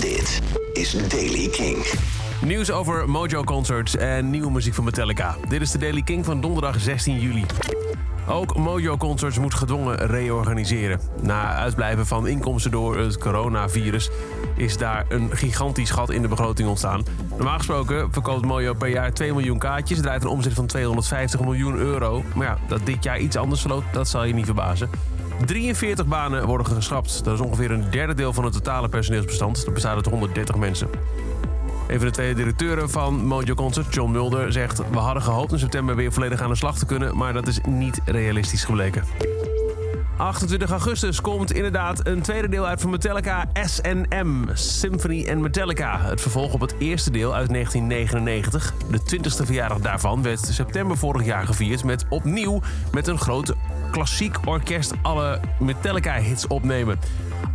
Dit is Daily King. Nieuws over Mojo Concerts en nieuwe muziek van Metallica. Dit is de Daily King van donderdag 16 juli. Ook Mojo Concerts moet gedwongen reorganiseren. Na uitblijven van inkomsten door het coronavirus is daar een gigantisch gat in de begroting ontstaan. Normaal gesproken verkoopt Mojo per jaar 2 miljoen kaartjes, draait een omzet van 250 miljoen euro. Maar ja, dat dit jaar iets anders verloopt, dat zal je niet verbazen. 43 banen worden geschrapt. Dat is ongeveer een derde deel van het totale personeelsbestand. Dat bestaat uit 130 mensen. Een van de twee directeuren van Mojo Concert, John Mulder, zegt... we hadden gehoopt in september weer volledig aan de slag te kunnen... maar dat is niet realistisch gebleken. 28 augustus komt inderdaad een tweede deel uit van Metallica SNM, Symphony and Metallica. Het vervolg op het eerste deel uit 1999. De 20ste verjaardag daarvan werd september vorig jaar gevierd met opnieuw met een groot klassiek orkest alle Metallica-hits opnemen.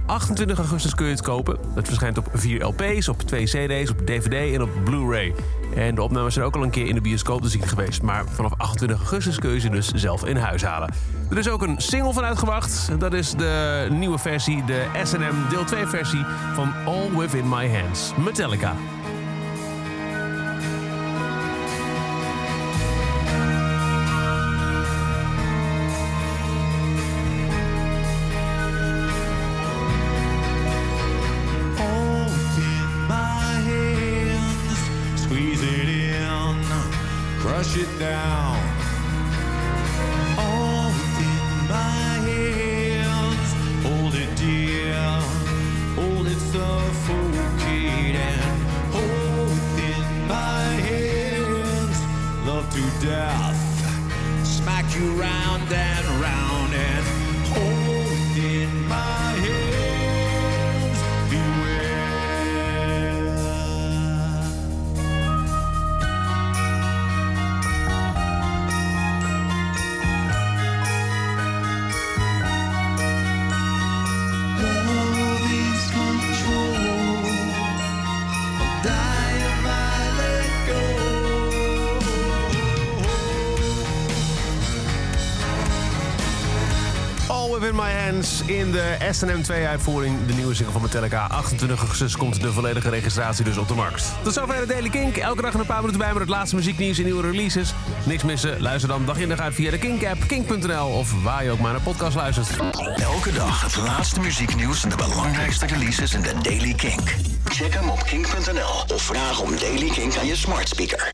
28 augustus kun je het kopen. Het verschijnt op 4 LP's, op 2 CD's, op DVD en op Blu-ray. En de opnames zijn ook al een keer in de bioscoop te zien geweest. Maar vanaf 28 augustus kun je ze dus zelf in huis halen. Er is ook een single van uitgebracht. Dat is de nieuwe versie, de SNM deel 2 versie van All Within My Hands. Metallica. Crush it down. All within my hands, hold it dear, hold it suffocating. Within my hands, love to death, smack you round and round and All Within My Hands in de SNM 2 uitvoering. De nieuwe single van Metallica. 28 augustus komt de volledige registratie dus op de markt. Tot zover de Daily Kink. Elke dag een paar minuten bij met het laatste muzieknieuws en nieuwe releases. Niks missen? Luister dan dag in dag uit via de Kink-app, kink.nl of waar je ook maar naar podcast luistert. Elke dag het laatste muzieknieuws en de belangrijkste releases in de Daily King. Check hem op kink.nl of vraag om Daily King aan je smart speaker.